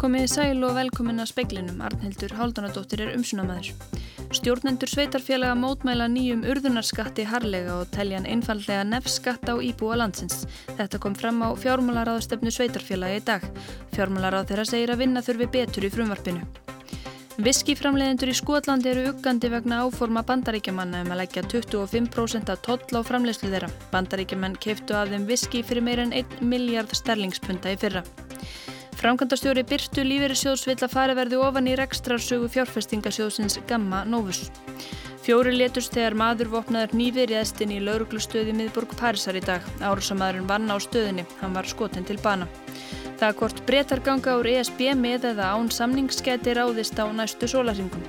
Komið sæl og velkomin að speiklinum, Arnhildur Háldanadóttir er umsunamæður. Stjórnendur sveitarfélaga mótmæla nýjum urðunarskatti harlega og teljan einfallega nefnskatt á íbúa landsins. Þetta kom fram á fjármálaráðstöfnu sveitarfélagi í dag. Fjármálaráð þeirra segir að vinna þurfi betur í frumvarpinu. Viskiframleðendur í Skotlandi eru uggandi vegna áforma bandaríkjamanna um að leggja 25% af toll á framlegslu þeirra. Bandaríkjaman keiftu af þeim viski fyrir meira en 1 miljard sterlingspunta í fyrra. Framkvæmdastjóri Byrtu Lífeyrissjóðs vill að fara verði ofan í rekstrarsögu fjárfestingasjóðsins Gamma Novus. Fjóri letust þegar maður vopnaður nýfið réðstinn í lauruglustöði miðborg Parísar í dag. Árusamæðurinn vann á stöðinni. Hann var skotin til bana. Það hvort breytar ganga úr ESB með eða án samningsskæti ráðist á næstu sólaringum.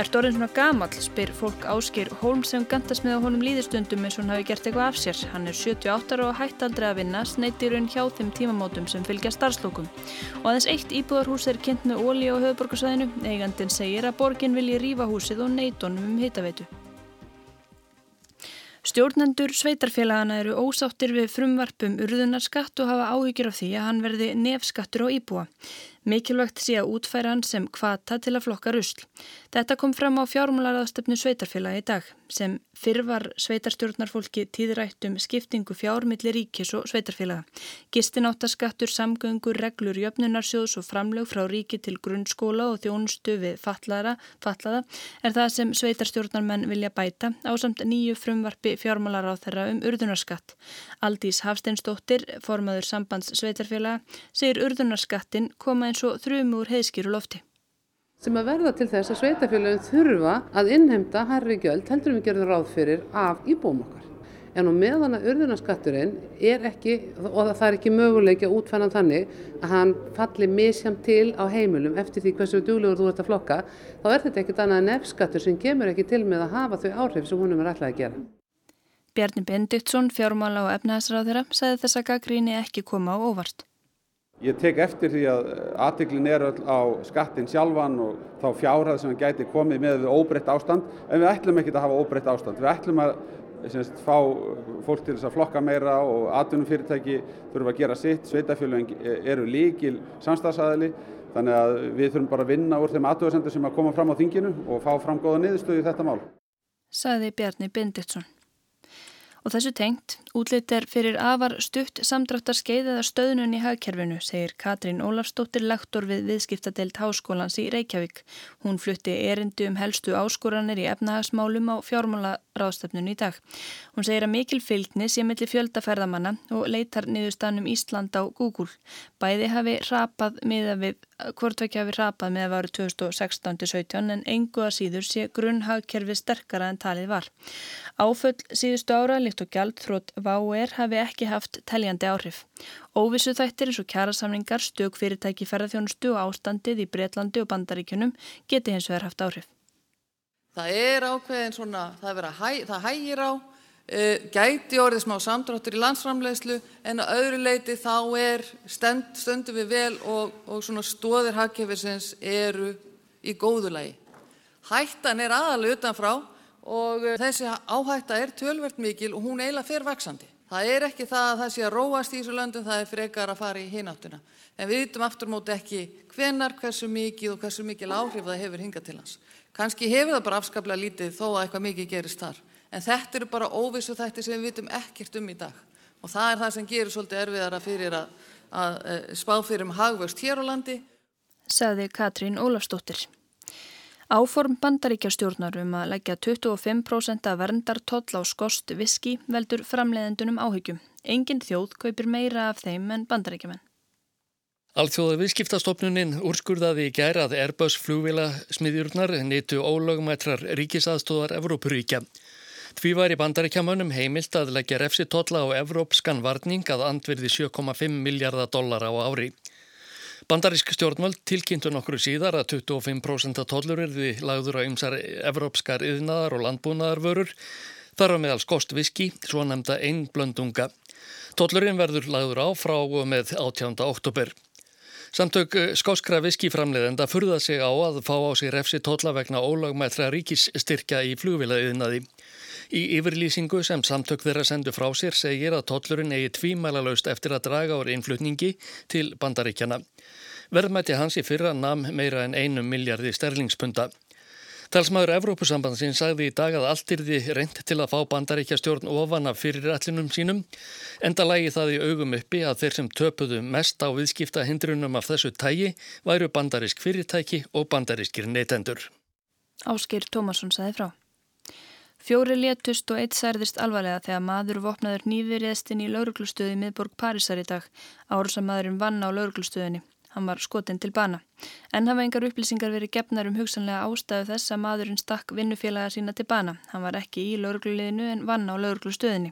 Ert orðin svona gamall, spyr fólk áskir Hólm sem gandast með á honum líðistundum eins og hann hafi gert eitthvað af sér. Hann er 78 og hætt aldrei að vinna, sneitir hún hjá þeim tímamótum sem fylgja starfslókum. Og aðeins eitt íbúðarhús er kynnt með óli á höfuborgarsæðinu. Eigandin segir að borgin vilji rífa húsið og neitunum um hitaveitu. Stjórnendur sveitarfélagana eru ósáttir við frumvarpum urðunarskatt og hafa áhyggjur af því að hann verði nefskattur á íbúa. Mikilvægt sé að útfæra hann sem kvata til að flokka rusl. Þetta kom fram á fjármálaraðstöfnu sveitarfélagi í dag sem fyrvar sveitarstjórnarfólki tíðrættum skiptingu fjármilli ríkis og sveitarfélaga. Gistináttaskattur, samgöngur, reglur, jöfnunarsjóðs og framlög frá ríki til grunnskóla og þjónustu við fatlaða er það sem sveitarstjórnarmenn vilja bæta á samt nýju frumvarfi fjármálaráð þeirra um urðunarskatt. Aldís Hafsteinsdóttir, formaður sambands sveitarfélaga, segir urðunarskattin koma eins og þrjum úr heiðskýru lofti sem að verða til þess að sveitafélagin þurfa að innheimta herri gjöld heldur við gerðum ráð fyrir af íbúum okkar. En á meðan að urðunarskatturinn er ekki, og það er ekki möguleiki að útfæna þannig að hann falli misjam til á heimilum eftir því hversu duglegur þú ert að flokka, þá er þetta ekkit annað en F-skattur sem kemur ekki til með að hafa þau áhrif sem húnum er alltaf að gera. Bjarni Bendiktsson, fjármála og efnaðsráðira, sagði þess að gaggríni ekki koma á óvart. Ég tek eftir því að aðtiklin er öll á skattin sjálfan og þá fjárhæð sem gæti komið með óbreytt ástand en við ætlum ekki að hafa óbreytt ástand. Við ætlum að semst, fá fólk til þess að flokka meira og atvinnum fyrirtæki þurfa að gera sitt. Sveitafjölun eru líkil samstagsæðili þannig að við þurfum bara að vinna úr þeim aðtöðasendur sem að koma fram á þinginu og fá fram góða niðurstöðu í þetta mál. Saði Bjarni Binditsson. Og þessu tengt, útlitt er fyrir afar stutt samdráttar skeið eða stöðnun í hagkerfinu, segir Katrín Ólafstóttir lektor við viðskiptadeilt háskólans í Reykjavík. Hún flutti erindu um helstu áskoranir í efnahagsmálum á fjármálaráðstöfnun í dag. Hún segir að mikil fylgni sé millir fjöldaferðamanna og leitar niðurstanum Ísland á Google. Bæði hafi rapað miða við hvortvekja hafi rapað með að varu 2016-17 en engu að síður sé grunnhagkerfi sterkara en talið var. Áföll síðustu ára líkt og gjaldþrótt VAUR hafi ekki haft teljandi áhrif. Óvissu þættir eins og kjærasamningar, stök fyrirtæki ferðarþjónustu og ástandið í Breitlandi og Bandaríkunum geti hins vegar haft áhrif. Það er ákveðin svona, það, hæ, það hægir á Eh, gæti orðið smá samdráttur í landsframleiðslu en að öðru leiti þá er stend, stöndum við vel og, og svona stóðir hagkjöfisins eru í góðu lagi. Hættan er aðalega utanfrá og eh, þessi áhætta er tölvert mikil og hún eiginlega fer vaksandi. Það er ekki það að það sé að róast í þessu löndum, það er frekar að fara í hináttuna. En við vitum aftur móti ekki hvenar, hversu mikið og hversu mikil áhrif það hefur hingað til hans. Kanski hefur það bara afskaplega lítið þó að eitthvað mikið gerist þar en þetta eru bara óvissu þætti sem við vitum ekkert um í dag og það er það sem gerir svolítið erfiðara fyrir að, að, eh, spá fyrir um hagvöxt hér á landi. Saði Katrín Ólafsdóttir. Áform bandaríkjastjórnar um að leggja 25% af verndartoll á skost viski veldur framleiðendunum áhyggjum. Engin þjóð kaupir meira af þeim en bandaríkjaman. Alþjóða viðskiptastofnunin úrskurðaði í gæra að Airbus flugvila smiðjurnar nýttu ólögumættrar ríkisaðstóðar Evrópuríkja. Því var í bandaríkjamanum heimilt að leggja refsi totla á evrópskan varning að andverði 7,5 miljardar dollar á ári. Bandarísk stjórnvöld tilkynntu nokkru síðar að 25% tollur erði lagður á ymsar evrópskar yðnaðar og landbúnaðarvörur, þar á meðal skostviski, svo nefnda einblöndunga. Tollurinn verður lagður á frá með 18. oktober. Samtök skóskra viskiframleðenda furða sig á að fá á sig refsi totla vegna ólagmætra ríkisstyrkja í flugvilaðiðnaði. Í yfirlýsingu sem samtök þeirra sendu frá sér segir að tollurinn eigi tvímælalaust eftir að draga úr innflutningi til bandaríkjana. Verðmætti hans í fyrra nam meira en einu miljardi sterlingspunda. Talsmaður Evrópusambandsinn sagði í dag að allt yrði reynd til að fá bandaríkja stjórn ofan af fyrirætlinum sínum, enda lægi það í augum uppi að þeir sem töpuðu mest á viðskipta hindrunum af þessu tægi væru bandarísk fyrirtæki og bandarískir neytendur. Áskir Tómasson sagði frá. Fjóri létust og eitt særðist alvarlega þegar maður vopnaður nýfiriðstinn í lauruglustöði miðborg Parísar í dag. Árusamæðurinn vann á lauruglustöðinni. Hann var skotin til bana. En hafa engar upplýsingar verið gefnar um hugsanlega ástæðu þess að maðurinn stakk vinnufélaga sína til bana. Hann var ekki í laurugluliðinu en vann á lauruglustöðinni.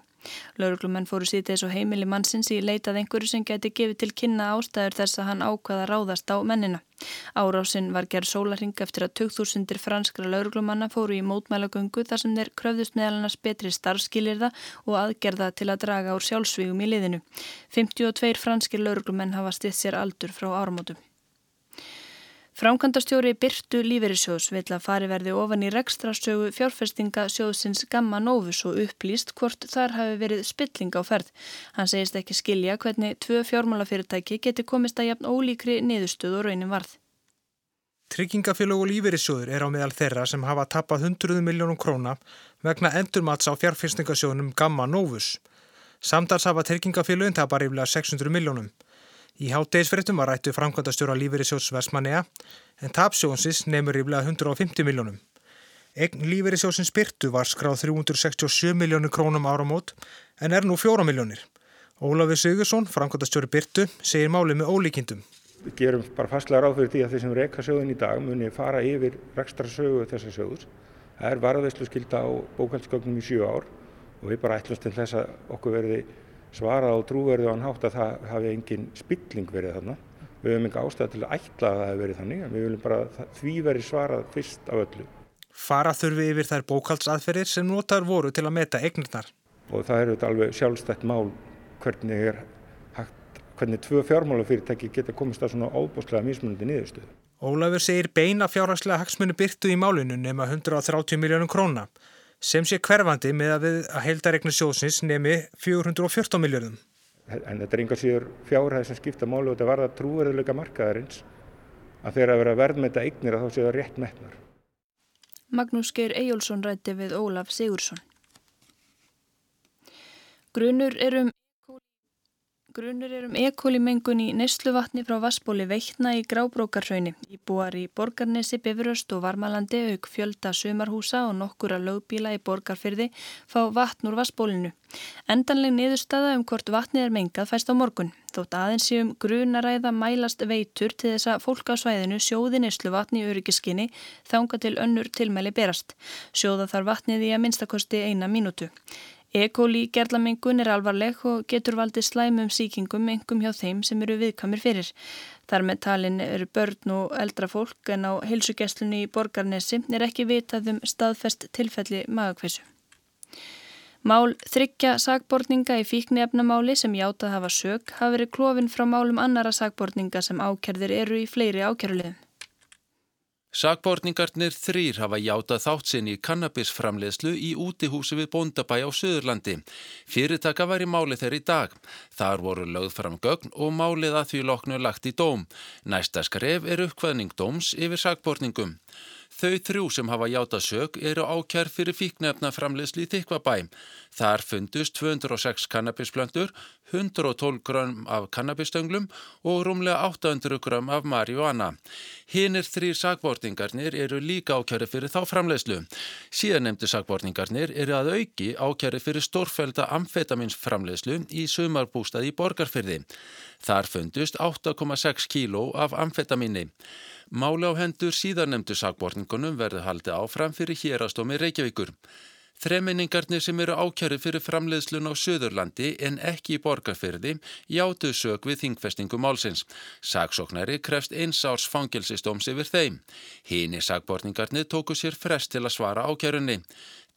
Lauruglumenn fóru síðdeis og heimili mannsins í leitað einhverju sem geti gefið til kynna ástæður þess að hann ákvaða ráðast á mennina. Árásinn var gerð sólaring eftir að 2000 franskra lauruglumanna fóru í mótmælagöngu þar sem þeir kröfðust meðal annars betri starfskilirða og aðgerða til að draga úr sjálfsvígum í liðinu. 52 franskir lauruglumenn hafa stitt sér aldur frá áramótum. Framkvæmdastjóri Byrtu Líferisjós vil að fari verði ofan í rekstrasögu fjárfestinga sjóðsins Gamma Novus og upplýst hvort þar hafi verið spilling á ferð. Hann segist ekki skilja hvernig tvö fjármálafyrirtæki geti komist að jafn ólíkri niðurstöð og raunin varð. Tryggingafélag og líferisjóður er á meðal þeirra sem hafa tappað 100 miljónum króna vegna endurmats á fjárfestingasjónum Gamma Novus. Samtals hafa tryggingafélagin tapar yfirlega 600 miljónum. Í háttegisfrettum var rættu framkvæmdastjóra lífeyrissjóðs Vesmanea en tapsjónsins nefnur ríflega 150 miljónum. Egn lífeyrissjóðsins Byrtu var skráð 367 miljónir krónum áramót en er nú 4 miljónir. Ólafur Sigursson, framkvæmdastjóri Byrtu, segir málið með ólíkindum. Við gerum bara fastlega ráð fyrir því að þeir sem reyka sjóðin í dag muni fara yfir rekstra sögu þessar sjóðus. Það er varðveislu skilda á bókaldskögnum í sjö ár og við bara ætlumst til þess að okkur verði svarað á trúverðu án hátt að það hafi engin spilling verið þarna. Við höfum enga ástæða til að ætla að það hefur verið þannig en við viljum bara því verið svarað fyrst af öllu. Fara þurfi yfir þær bókaldsaðferðir sem notar voru til að meta eignirnar. Og það eru þetta alveg sjálfstætt mál hvernig er hægt, hvernig tvö fjármálafyrirtæki geta komist að svona óbúslega mismunandi niðurstöðu. Ólafur segir beina fjárhagslega hagsmunni byrtu í málinu nema 130 miljónum króna sem sé hverfandi með að við að heildaregna sjósins nemi 414 miljardum. En þetta er einhvers síður fjárhæð sem skipta málu og þetta var það trúverðuleika markaðarins að þeirra að vera verðmeta eignir að þá séu það rétt metnar. Magnús Geir Ejjólfsson rætti við Ólaf Sigursson. Grunur er um Grunur er um ekóli mengun í neysluvatni frá Vassbóli veitna í Grábrókarhraunni. Íbúar í Borgarnesi, Bifuröst og Varmalandi auk fjölda sumarhúsa og nokkura lögbíla í Borgarfyrði fá vatn úr Vassbólinu. Endanleg niðurstaða um hvort vatnið er mengað fæst á morgun. Þótt aðeins í um grunaræða mælast veitur til þess að fólk á svæðinu sjóði neysluvatni í öryggiskinni þánga til önnur tilmæli berast. Sjóða þar vatnið í að minnstakosti eina mínútu. E. coli gerlamengun er alvarleg og getur valdið slæmum síkingum engum hjá þeim sem eru viðkamir fyrir. Þar með talin eru börn og eldra fólk en á heilsugesslunni í Borgarnesi er ekki vitað um staðfest tilfelli magakveisu. Mál þryggja sagbortninga í fíknefnamáli sem játað hafa sög hafa verið klófin frá málum annara sagbortninga sem ákerðir eru í fleiri ákerðulegum. Sakborningarnir þrýr hafa játað þátt sinn í kannabisframleðslu í útihúsi við Bóndabæ á Suðurlandi. Fyrirtaka var í máli þeirri dag. Þar voru lögð fram gögn og málið að því loknu lagt í dóm. Næsta skref er uppkvæðning dóms yfir sakborningum. Þau þrjú sem hafa játað sög eru ákjær fyrir fíknefna framleðsli í Þykvabæ. Þar fundust 206 kannabisplöndur, 112 grömm af kannabisstönglu og rúmlega 800 grömm af marihuana. Hinnir þrýr sagbortingarnir eru líka ákjæri fyrir þá framlegslu. Síðan nefndu sagbortingarnir eru að auki ákjæri fyrir stórfælda amfetaminsframlegslu í sumarbústaði í borgarfyrði. Þar fundust 8,6 kíló af amfetaminni. Máli á hendur síðan nefndu sagbortingunum verður haldið áfram fyrir hérastómi Reykjavíkur. Þreminningarnir sem eru ákjærið fyrir framleiðslun á Suðurlandi en ekki í borgarfyrði játuð sög við þingfestingu málsins. Sagsóknari krefst eins árs fangelsistóms yfir þeim. Hínir sagbortningarnir tóku sér frest til að svara ákjærunni.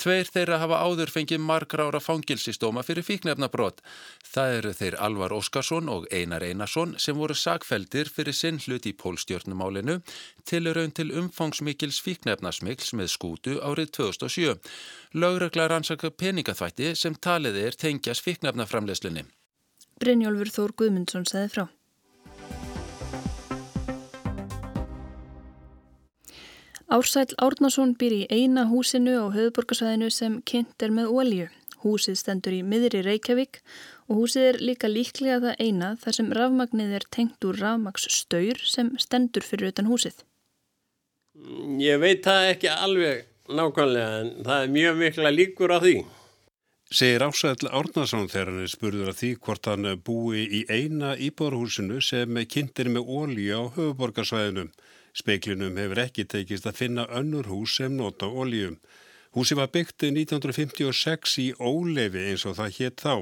Tveir þeirra hafa áður fengið margra ára fangilsistóma fyrir fíknefnabrót. Það eru þeir Alvar Óskarsson og Einar Einarsson sem voru sagfeldir fyrir sinn hlut í pólstjórnumálinu til raun til umfangsmikils fíknefnasmikls með skútu árið 2007. Lögreglar ansaka peningaþvætti sem talið er tengjast fíknefnaframleslunni. Brynjólfur Þór Guðmundsson segði frá. Ársæl Árnason býr í eina húsinu á höfuborgarsvæðinu sem kynnt er með ólju. Húsið stendur í miðri Reykjavík og húsið er líka líklega það eina þar sem rafmagnið er tengt úr rafmagsstaur sem stendur fyrir utan húsið. Ég veit það ekki alveg nákvæmlega en það er mjög mikla líkur á því. Segir Ásæll Árnason þegar hann er spurður af því hvort hann búi í eina íbúrhúsinu sem kynntir með ólíu á höfuborgarsvæðinu. Speiklinum hefur ekki tekist að finna önnur hús sem nota ólíu. Húsi var byggt 1956 í ólefi eins og það hétt þá.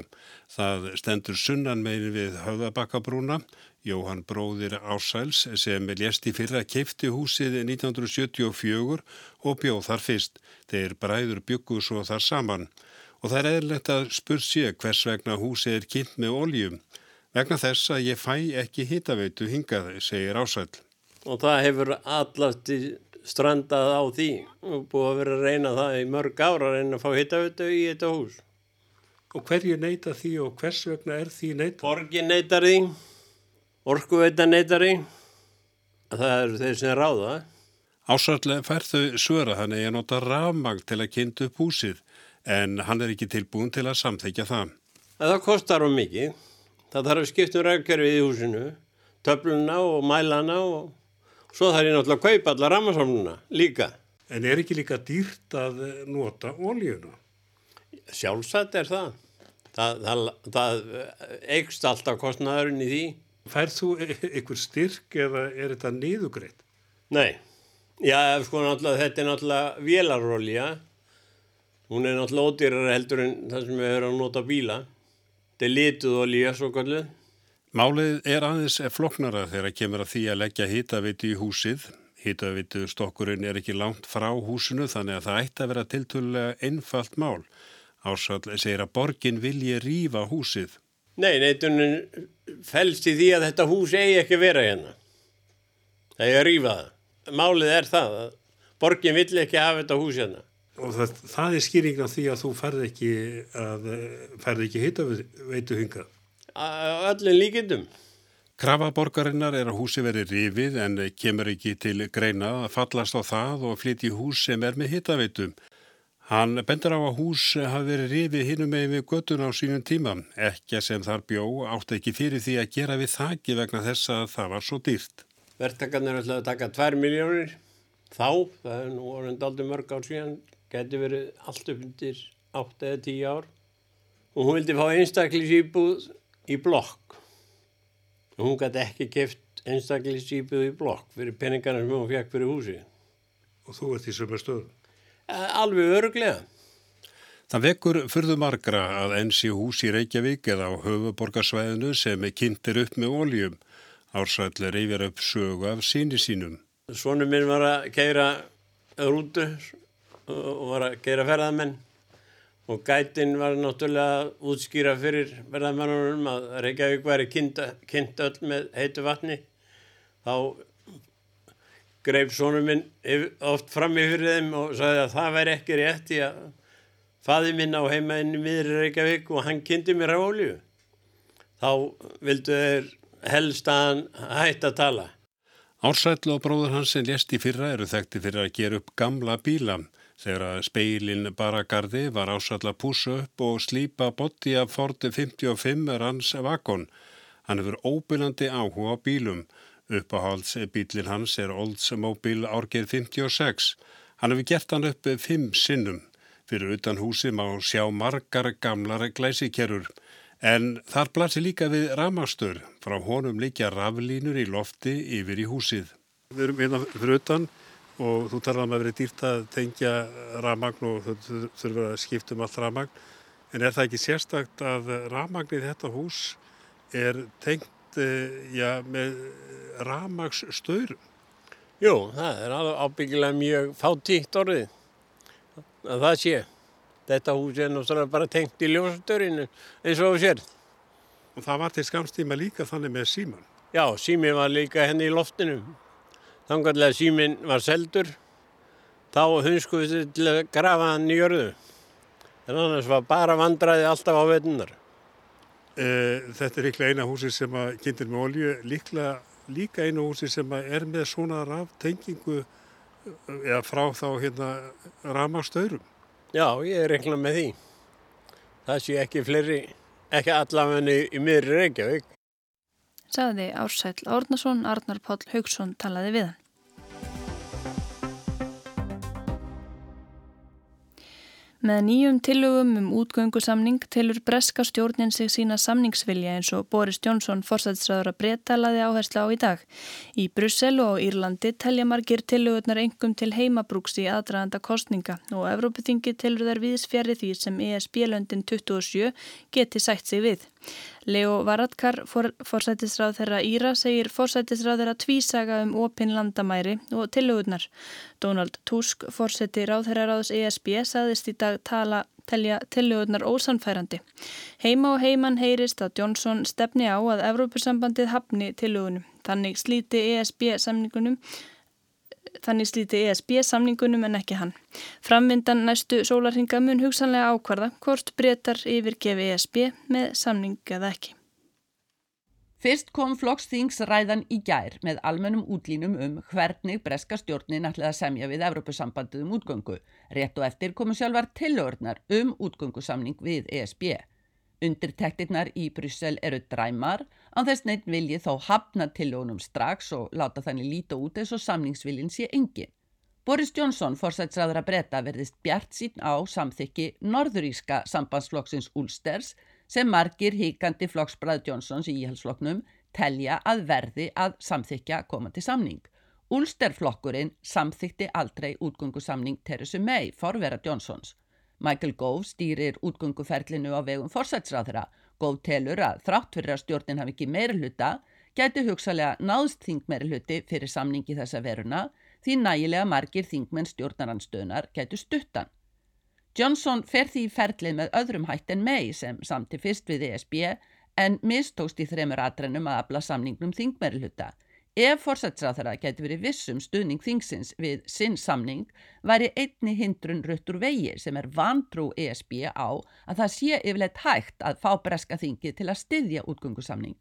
Það stendur sunnan megin við höfðabakkabrúna. Jóhann bróðir Ásæls sem lést í fyrra keifti húsið 1974 og bjóð þar fyrst. Þeir bræður byggu svo þar saman og það er eðlert að spurt sér hvers vegna húsið er kynnt með oljum. Vegna þess að ég fæ ekki hitaveitu hingað, segir Ásæl. Og það hefur allast strandað á því og búið að vera að reyna það í mörg ára að reyna að fá hitaveitu í þetta hús. Og hverju neyta því og hvers vegna er því neyta? Borgin neytar því, orkuveita neytar því, það eru þeir sem ráða. Ásæl færðu svöra þannig að nota rafmang til að kynntu upp húsið en hann er ekki tilbúin til að samþekja það. Það kostar um mikið. Það þarf að skipta um rækkerfið í húsinu, töfluna og mælana og svo þarf ég náttúrulega að kaupa alla rammarsamluna líka. En er ekki líka dýrt að nota óljuna? Sjálfsagt er það. Það, það, það eikst alltaf kostnæðurinn í því. Færð þú einhver styrk eða er þetta niðugreitt? Nei, já sko náttúrulega þetta er náttúrulega vélarólja Hún er náttúrulega ódýrar heldur en það sem við höfum að nota bíla. Þetta er lituð og líka svo kallu. Málið er aðeins floknara þegar kemur að því að leggja hýtavitu í húsið. Hýtavitu stokkurinn er ekki langt frá húsinu þannig að það ætti að vera tiltölulega einfalt mál. Ásall segir að borgin vilji rýfa húsið. Nei, neytunin fælst í því að þetta hús eigi ekki vera hérna. Það er að rýfa það. Málið er það að borgin villi ekki hafa þetta hús hérna. Og það, það er skýringin af því að þú ferð ekki, ekki hitta veitu hingað? Öllin líkindum. Krafa borgarinnar er að húsi veri rifið en kemur ekki til greina að fallast á það og flytji hús sem er með hittaveitum. Hann bendur á að hús hafi verið rifið hinnum með við göttun á sínum tíma. Ekki sem þar bjó átt ekki fyrir því að gera við þakki vegna þess að það var svo dýrt. Vertakarnir ætlaði að taka 2 miljónir þá, það er nú orðin daldi mörg ár síðan geti verið allt upp undir 8 eða 10 ár og hún vildi fá einstaklisýbúð í blokk. Og hún gæti ekki keft einstaklisýbúð í blokk fyrir peningarna sem hún fekk fyrir húsi Og þú ert í sömur stöðu? Alveg öruglega Það vekur fyrðu margra að ensi hús í Reykjavík eða á höfuborgarsvæðinu sem er kynntir upp með óljum ársætlir yfir upp sögu af síni sínum. Svonu minn var að keira rútu og var að gera ferðamenn og gætin var náttúrulega útskýra fyrir ferðamennunum að Reykjavík væri kynnt öll með heitu vatni. Þá greif sónum minn oft fram í fyrir þeim og sagði að það væri ekki rétt í að faði minn á heima inn í miðri Reykjavík og hann kynnti mér á olju þá vildu þeir helst að hann hætti að tala. Ársætlu og bróður hans sem lést í fyrra eru þekkti fyrir að gera upp gamla bíla Þegar að speilin Baragarði var ásalla púsa upp og slípa botti af Ford 55 ranns vakon. Hann hefur óbyrlandi áhuga á bílum. Uppáhaldsbílin hans er Oldsmobile Árgeir 56. Hann hefur gert hann upp fimm sinnum. Fyrir utan húsi má sjá margar gamlar glæsikerur. En þar blasir líka við ramastur. Frá honum líkja raflínur í lofti yfir í húsið. Við erum hérna fyrir utan og þú talar um að vera dýrt að tengja rafmagn og þú þurfur að skipta um allt rafmagn en er það ekki sérstakt að rafmagnið þetta hús er tengt ja, með rafmagsstöyrum? Jú, það er ábyggilega mjög fátíkt orðið að það sé. Þetta hús er náttúrulega bara tengt í ljósastörinu eins og sér. Og það var til skamstíma líka þannig með síman? Já, sími var líka henni í loftinu. Þangarlega síminn var seldur, þá hunsku við til að grafa hann í jörðu. En annars var bara vandraði alltaf á vetunar. E, þetta er líklega eina húsi sem að kynntir með olju, líklega líka einu húsi sem að er með svona raftengingu eða frá þá hérna ramastaurum. Já, ég er reiknað með því. Það sé ekki fleiri, ekki allavegni í miðri Reykjavík. Saði Ársæl Árnason, Arnar Páll Haugsson talaði við hann. Með nýjum tillögum um útgöngusamning tilur breska stjórnin sig sína samningsvilja eins og Boris Johnson forsætsræður að breyta laði áherslu á í dag. Í Brussel og Írlandi telja margir tillögurnar engum til heimabrúks í aðdraðanda kostninga og Evrópuþingi tilur þær viðsfjari því sem ESB-löndin 27 geti sætt sig við. Leo Varadkar, forsættisráð þeirra Íra, segir forsættisráð þeirra tvísaga um opinn landamæri og tillögurnar. Donald Tusk, forsætti ráð þeirra ráðs ESB, saðist í dag tala telja tillögurnar ósanfærandi. Heima og heiman heyrist að Johnson stefni á að Evrópusambandið hafni tillögunum. Þannig slíti ESB samningunum Þannig slíti ESB samningunum en ekki hann. Framvindan næstu sólarhinga mun hugsanlega ákvarða hvort breytar yfirgefi ESB með samning eða ekki. Fyrst kom flokksþingsræðan í gær með almennum útlínum um hvernig breska stjórnin ætlaði að semja við Evrópusambandið um útgöngu. Rétt og eftir komu sjálfar tillögurnar um útgöngusamning við ESB. Undirtektirnar í Bryssel eru dræmar, án þess neitt vilji þó hafna tillögunum strax og láta þannig líta út eins og samningsviljin sé engin. Boris Johnson, forsætsræður að breyta, verðist bjart sín á samþykki norðuríska sambandsflokksins Ulsters sem margir híkandi flokksbræð Johnsons í íhalsflokknum telja að verði að samþykja komandi samning. Ulsterflokkurinn samþykti aldrei útgöngusamning Theresa May, forvera Johnsons. Michael Gove stýrir útgönguferlinu á vegum forsætsráðra. Gove telur að þrátt fyrir að stjórnin hafi ekki meira hluta, gæti hugsalega náðst þing meira hluti fyrir samningi þessa veruna því nægilega margir þingmenn stjórnaranstöðunar gætu stuttan. Johnson fer því í ferlið með öðrum hætt en mei sem samti fyrst við ESB en mistóst í þremur atrennum að afla samningnum þing meira hluta. Ef fórsætsráþara geti verið vissum stuðning þingsins við sinn samning væri einni hindrun ruttur vegi sem er vantrú ESB á að það sé yfirleitt hægt að fá breska þingi til að styðja útgöngusamning.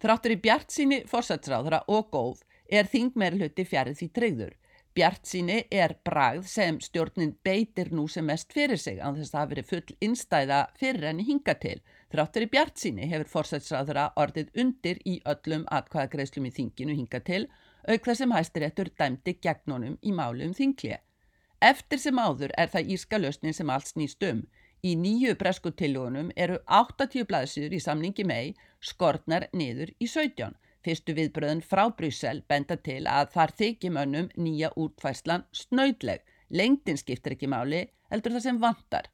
Þráttur í bjart síni fórsætsráþara og góð er þing meir hluti fjarið því treyður. Bjart síni er bragð sem stjórnin beitir nú sem mest fyrir sig án þess að það veri full innstæða fyrir henni hinga til Þráttur í bjart síni hefur fórsætsræðura orðið undir í öllum atkvæðagreislum í þinginu hinga til, auk þar sem hæstiréttur dæmdi gegnunum í málu um þingli. Eftir sem áður er það írska lausnin sem allt snýst um. Í nýju breskutillugunum eru 80 blaðsýður í samningi mei skortnar niður í 17. Fyrstu viðbröðin frá Bryssel benda til að þar þykjum önnum nýja útfærslan snöydleg. Lengdin skiptir ekki máli, heldur það sem vantar.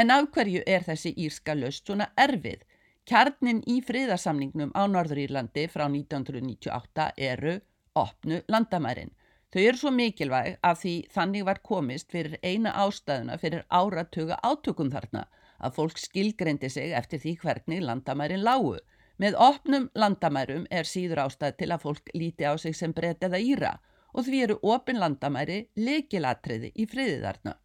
En af hverju er þessi írska löst svona erfið? Kjarnin í friðarsamningnum á Norðurírlandi frá 1998 eru opnu landamærin. Þau eru svo mikilvæg að því þannig var komist fyrir eina ástæðuna fyrir áratuga átökum þarna að fólk skilgreindi sig eftir því hvernig landamærin lágu. Með opnum landamærum er síður ástæð til að fólk líti á sig sem breytt eða íra og því eru opin landamæri leikilatriði í friðiðarna.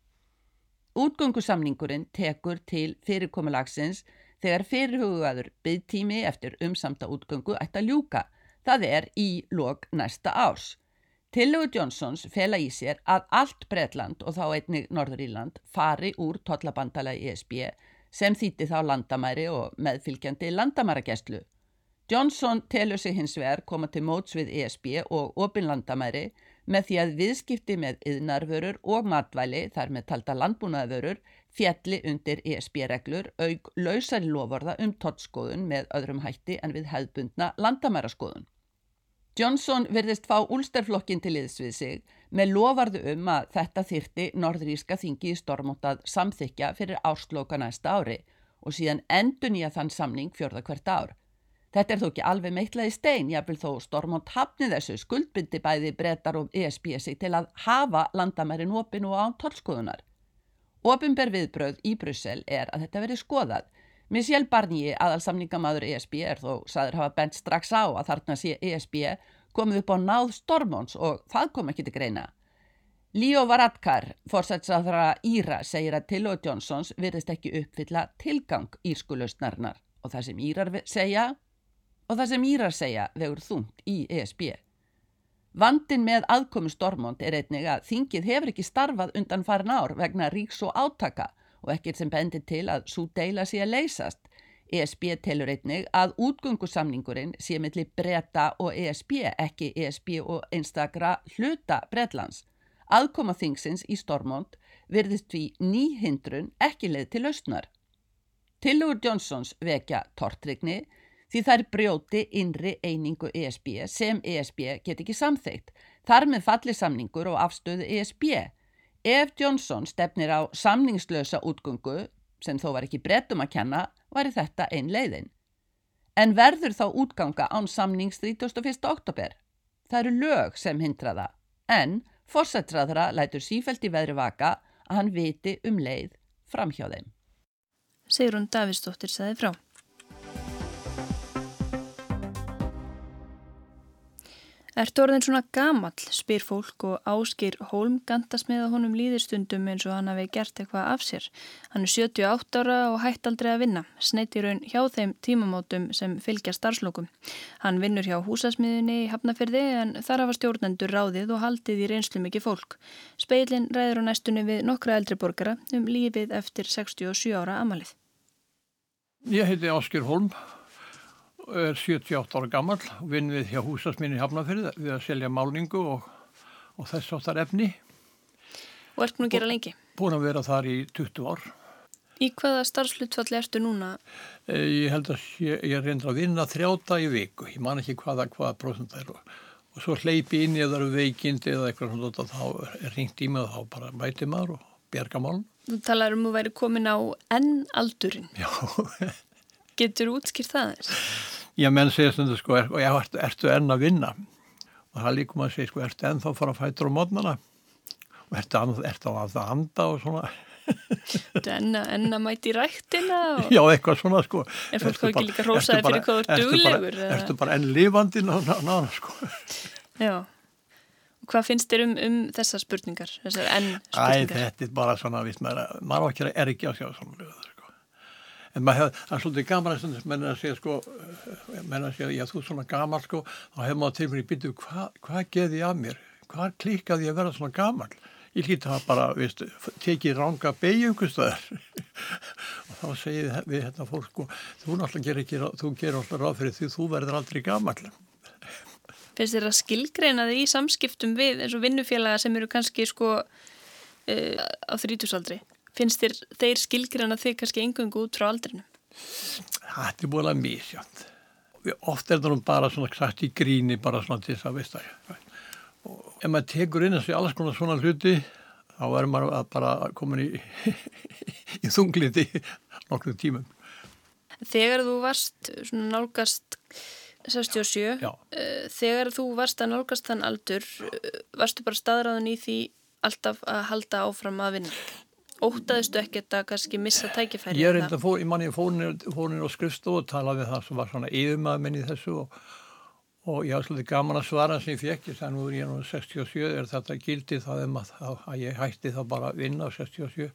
Útgöngusamningurinn tekur til fyrirkomulagsins þegar fyrirhugaður byggtími eftir umsamta útgöngu ætti að ljúka, það er í lok næsta árs. Tillögu Johnsons fela í sér að allt Breitland og þá einnig Norðuríland fari úr tollabandala í ESB sem þýtti þá landamæri og meðfylgjandi landamæragestlu. Johnson telur sig hins vegar koma til móts við ESB og opin landamæri með því að viðskipti með yðnarvörur og matvæli þar með talda landbúnaðvörur fjalli undir ESB-reglur auk lausari lovorða um tottskoðun með öðrum hætti en við hefðbundna landamæraskoðun. Johnson verðist fá úlsterflokkin til liðs við sig með lovarðu um að þetta þyrti norðríska þingi í stormótað samþykja fyrir ársloka næsta ári og síðan endur nýja þann samning fjörða hvert ár. Þetta er þó ekki alveg meittlaði stein, jáfnvel þó Stormont hafni þessu skuldbyndi bæði brettar og ESB sig til að hafa landamærin opin og án tólskoðunar. Opinber viðbröð í Brussel er að þetta veri skoðað. Michel Barnier, aðalsamningamadur ESB, er þó saður hafa bent strax á að þarna sé ESB komið upp á náð Stormonts og það kom ekki til greina. Líó Varadkar, fórsætsaðra Íra, segir að Tilo Johnsons virðist ekki uppfylla tilgang írskulustnarnar og það sem Írar segja og það sem Írar segja vegur þungt í ESB. Vandin með aðkomi Stormont er einnig að þingið hefur ekki starfað undan farin ár vegna ríks og átaka og ekkert sem bendir til að svo deila sé að leysast. ESB telur einnig að útgöngusamningurinn sé millir breyta og ESB, ekki ESB og einstakra hluta Breitlands. Aðkoma þingsins í Stormont virðist við nýhindrun ekki leið til lausnar. Tilugur Johnsons vekja tortrygni því þær brjóti innri einingu ESB sem ESB get ekki samþeitt. Þar með falli samningur og afstöðu ESB. Ef Johnson stefnir á samningslösa útgöngu, sem þó var ekki brettum að kenna, væri þetta einn leiðin. En verður þá útganga án samnings 31. oktober? Það eru lög sem hindra það, en fórsettraðra lætur sífælt í veðri vaka að hann viti um leið fram hjá þeim. Sigrun Davidsdóttir saði frá. Ertu orðin svona gamall, spyr fólk og áskir Hólm gandast með að honum líðistundum eins og hann hafi gert eitthvað af sér. Hann er 78 ára og hætt aldrei að vinna, sneitir raun hjá þeim tímamótum sem fylgja starfslokum. Hann vinnur hjá húsasmiðunni í Hafnafyrði en þar hafa stjórnendur ráðið og haldið í reynslu mikið fólk. Speilin ræður á næstunni við nokkra eldri borgara um lífið eftir 67 ára amalið. Ég heiti Áskir Hólm er 78 ára gammal vinn við hjá húsasminni Hafnarfjörði við að selja málingu og, og þess áttar efni. Og ert búin að gera lengi? Búin að vera þar í 20 ár. Í hvaða starfslutfalli ertu núna? E, ég held að ég, ég reynda að vinna þrjáta í viku. Ég man ekki hvaða hvaða prosent það er og, svo hleypi inn eða eru veikind eða eitthvað svona þá er ringt í mig og þá bara mæti maður og berga málun. Þú talar um að væri komin á enn aldurinn. Já. Getur útskýrt það þess? Já, menn segja stundu sko, er, já, ertu, ertu enn að vinna? Og það líkum að segja sko, ertu enn þá að fara að fæta á mótnana? Og ertu, ertu að það anda og svona? Ertu enn að, enn að mæti rættina? Og... Já, eitthvað svona sko. Er fólk þá ekki líka rósaði fyrir hvað þú er duglegur? Ertu, ertu bara enn lifandi nána sko. Já. Og hvað finnst þér um, um þessar spurningar? Þessar enn spurningar? Æ, þetta er bara svona, víst, maður, maður er ekki að sjá svona lögur en maður hefði, það er svolítið gaman að stundum menn að segja sko, menn að segja já þú er svona gamal sko, þá hefur maður til mér í byttu, hvað hva geði ég af mér? Hvað klíkaði ég að vera svona gamal ég hlýtti það bara, veist, tekið ranga beigju einhverstöðar og þá segið við hérna fólk sko, þú náttúrulega gerir ekki, þú gerir alltaf ráð fyrir því þú verður aldrei gamal Fyrst er að skilgreina þig í samskiptum við eins og vinnufélaga sem eru kannski sko uh, á þrítusaldri finnst þér þeir skilgrana þig kannski engungu út frá aldrinu? Það er búin að mísjönd. Oft er það bara svona sagt í gríni bara svona til þess að veist það. Og ef maður tekur inn þessi alls konar svona hluti þá verður maður bara komin í, í þungliti nokkrum tímum. Þegar þú varst svona nálgast 67, Já. Eh, þegar þú varst að nálgast þann aldur, eh, varstu bara staðræðan í því alltaf að halda áfram að vinna? Ótaðistu ekkert að kannski missa tækifæri? Ég er enda fór, ég manni fórin á skrifstofu og talaði við það sem var svona yfirmaður minn í þessu og, og ég hafði svolítið gaman að svara sem ég fekk, þannig að nú er ég nú 67, er þetta gildi það um að, að ég hætti þá bara að vinna á 67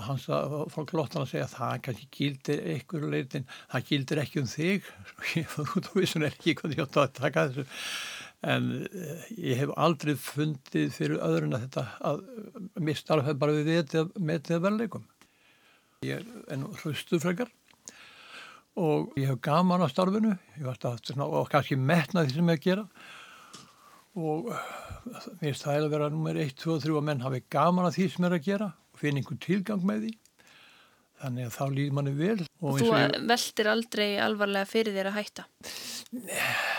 og hans að fólk lóttan að segja að það kannski gildir einhverju leitin, það gildir ekki um þig, ég fór út og vissun ekki hvað ég átti að taka þessu en eh, ég hef aldrei fundið fyrir öðrun að þetta að mista alveg bara við þetta með þetta verleikum. Ég er enn hlustu frekar og ég hef gaman á starfinu og kannski metna því sem ég gera og mér finnst það að vera nummer 1, 2 og 3 að menn hafi gaman að því sem er að gera og finna einhvern tilgang með því þannig að þá líður manni vel og Þú veldir aldrei alvarlega fyrir þér að hætta? Nei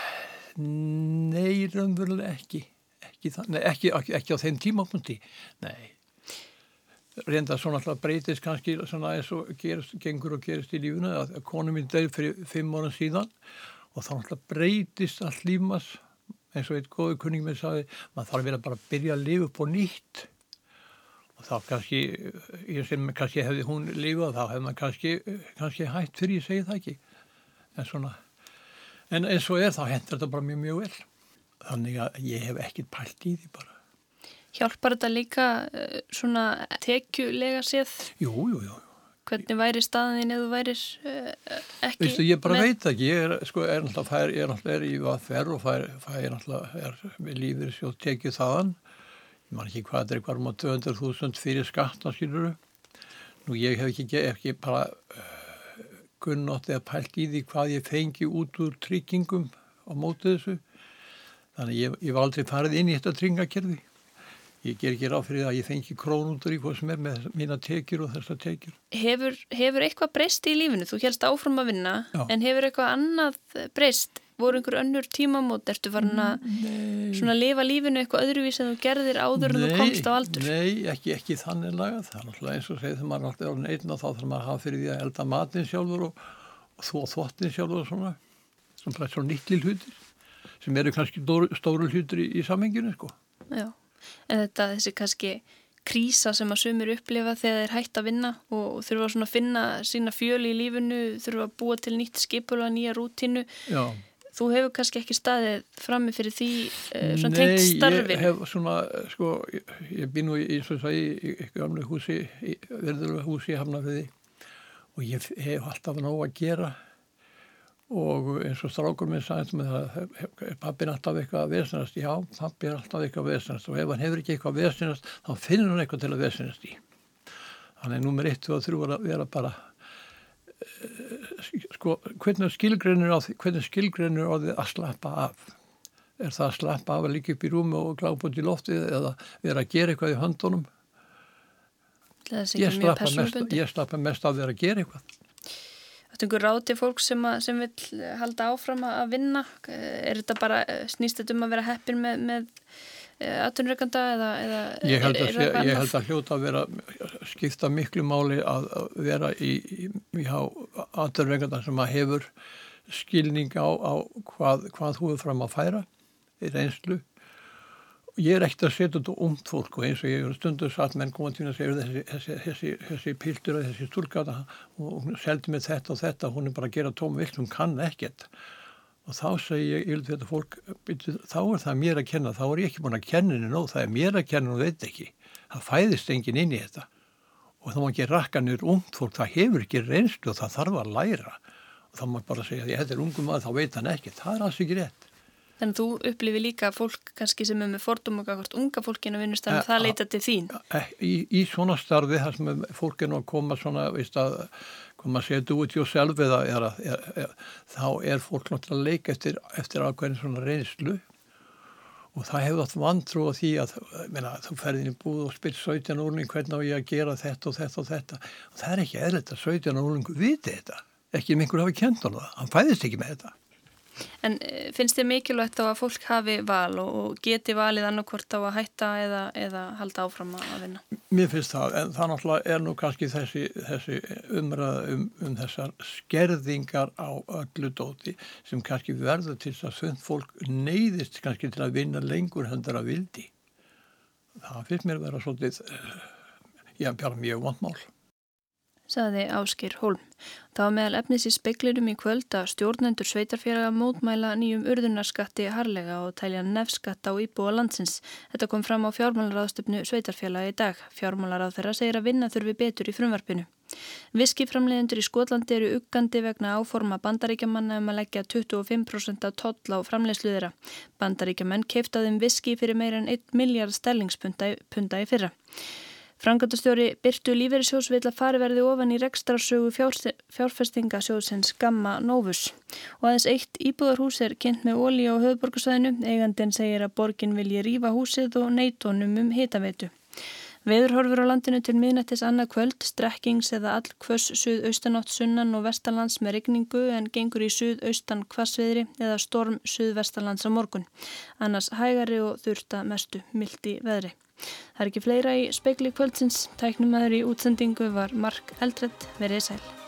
Nei, raunverulega ekki. Ekki, nei, ekki, ekki, á þeim tímapunkti. Nei. Reynda svona alltaf breytist kannski svona eins og gerist, gengur og gerist í lífuna að konum minn dæði fyrir fimm ára síðan og þá alltaf breytist all lífmas eins og eitt góðu kunning með sagði maður þarf að vera bara að byrja að lifa upp og nýtt og þá kannski ég sem kannski hefði hún lifað þá hefði maður kannski, kannski hægt fyrir ég segi það ekki en svona en eins og er þá hendur þetta bara mjög mjög vel. Þannig að ég hef ekkit pælt í því bara. Hjálpar þetta líka uh, svona tekjulega séð? Jú, jú, jú hvernig væri staðin eða þú værir uh, ekki Vistu, ég bara veit ekki, ég er, sko, er náttúrulega fær, ég er náttúrulega í VFR og fær, fær náttúrulega er með lífið sjóð tekið þaðan. Ég man ekki hvað er eitthvað um á 200.000 fyrir skatta skiluru nú ég hef ekki, ekki bara gunnótt eða pælt í því hvað ég fengi út úr tryggingum á mótið þessu þannig ég, ég var aldrei farið inn í þetta tryggingakerfi ég ger ekki ráð fyrir að ég fengi krónundur í hvað sem er með mína tekjur og þessar tekjur. Hefur, hefur eitthvað breyst í lífinu? Þú helst áfram að vinna Já. en hefur eitthvað annað breyst? Voru einhver önnur tímamót? Ertu farin að svona lifa lífinu eitthvað öðruvís en þú gerðir áður nei, en þú komst á aldur? Nei, ekki, ekki þannig lagað. Það er náttúrulega eins og segið þegar maður er náttúrulega einn og þá þarf maður að hafa fyrir því að elda matin sjálfur og, og þó þvottin sjálfur og svona. Svona, svona nýttli hlutir sem eru kannski stóru hlutir í, í samenginu sko. Já en þetta þessi kannski krísa sem að sumir upplifa þegar þeir hægt að vinna og þurfa svona að finna sína fjöli í lífinu, þurfa að búa til nýtt skipula, nýja rútínu Já. Þú hefur kannski ekki staðið frammi fyrir því uh, svona tengt starfi Nei, ég hef svona, sko ég, ég býn nú í, í, í, í gamlu húsi verðurlega húsi í Hafnafjörði og ég hef alltaf nóg að gera og eins og strákur minn sagði með það, er pappin alltaf eitthvað að vesenast? Já, pappi er alltaf eitthvað að vesenast og ef hann hefur ekki eitthvað að vesenast þá finnur hann eitthvað til að vesenast í. Þannig að nummer 1 og 3 er að vera bara eh, sko, hvernig skilgreinur á því, hvernig skilgreinur á því að slappa af? Er það að slappa af að líka upp í rúmi og glápa út í loftið eða vera að gera eitthvað í höndunum? Ég slappa, mest, ég slappa mest af vera að gera eitthvað einhver ráð til fólk sem, að, sem vil halda áfram að vinna er þetta bara, snýst þetta um að vera heppin með, með eh, aðtunreikanda eða, eða ég held að, er, ég held að hljóta að vera skipta miklu máli að vera í, í, í aðtunreikanda sem að hefur skilning á, á hvað, hvað þú er fram að færa í reynslu. Ég er ekkert að setja þetta umt fólk og eins og ég er stundur satt menn komað til að segja þessi, þessi, þessi, þessi piltur og þessi stúlgata og hún seldi mig þetta og þetta hún er bara að gera tóma vilt, hún kann ekkert og þá segi ég yfir þetta fólk þá er það mér að kenna þá er ég ekki búin að kenna henni nóg, það er mér að kenna og veit ekki, það fæðist engin inn í þetta. Og þá má ekki rakka nýr umt fólk, það hefur ekki reynslu og það þarf að læra. Og þá má bara segja að þetta er ungum maður, þá veit hann ekki það er alls ekki rétt. Þannig að þú upplifi líka fólk kannski sem er með fordum og hvort unga fólkinu vinnustar og það leita til þín. Í, í svona starfi þar sem fólk nú að koma svona, veist að, koma að segja do it yourself eða er, er, þá er fólk náttúrulega að leika eftir, eftir ákveðin svona reynslu. Og það hefur átt vantrú á því að meina, þú ferðin í búð og spyrir 17 úrling hvernig á ég að gera þetta og þetta og þetta? Og það er ekki eðlert að 17 úrlingu viti þetta, ekki einhver hafi kent hann það, hann fæðist ekki með þetta. En eh, finnst þið mikilvægt þá að fólk hafi val og geti valið annarkvort á að hætta eða, eða halda áfram að vinna? Mér finnst það, en það náttúrulega er nú kannski þessi, þessi umræða um, um þessar skerðingar á öllu dóti sem kannski verður til að svönd fólk neyðist kannski til að vinna lengur hendur að vildi. Það finnst mér að vera svolítið, eh, já, björn mjög vondmál saði Áskir Holm. Það var meðal efnis í speklinum í kvöld að stjórnendur sveitarfélaga mótmæla nýjum urðunarskatti harlega og tælja nefskatt á íbúa landsins. Þetta kom fram á fjármálaráðstöfnu sveitarfélaga í dag. Fjármálaráð þeirra segir að vinna þurfi betur í frumvarpinu. Viskiframlegendur í Skotlandi eru uggandi vegna áforma bandaríkjamanna um að leggja 25% af toll á framlegsluðira. Bandaríkjaman keiftaðum viski fyrir meira en 1 miljard stellingspunta í fyrra. Frangatastjóri Byrtu Lífeyrisjós vil að fari verði ofan í rekstrarsögu fjárfestingasjóðsins Gamma Novus og aðeins eitt íbúðarhús er kynnt með ólí á höfðborgarsæðinu. Eigandin segir að borgin vilji rýfa húsið og neitónum um hitaveitu. Veðurhorfur á landinu til miðnættis annað kvöld, strekkings eða all kvöss suðaustanátt sunnan og vestalands með regningu en gengur í suðaustan kvassviðri eða storm suðvestalands á morgun. Annars hægari og þurfta mestu mildi veðri. Það er ekki fleira í speikli kvöldsins. Tæknumæður í útsendingu var Mark Eldredd verið sæl.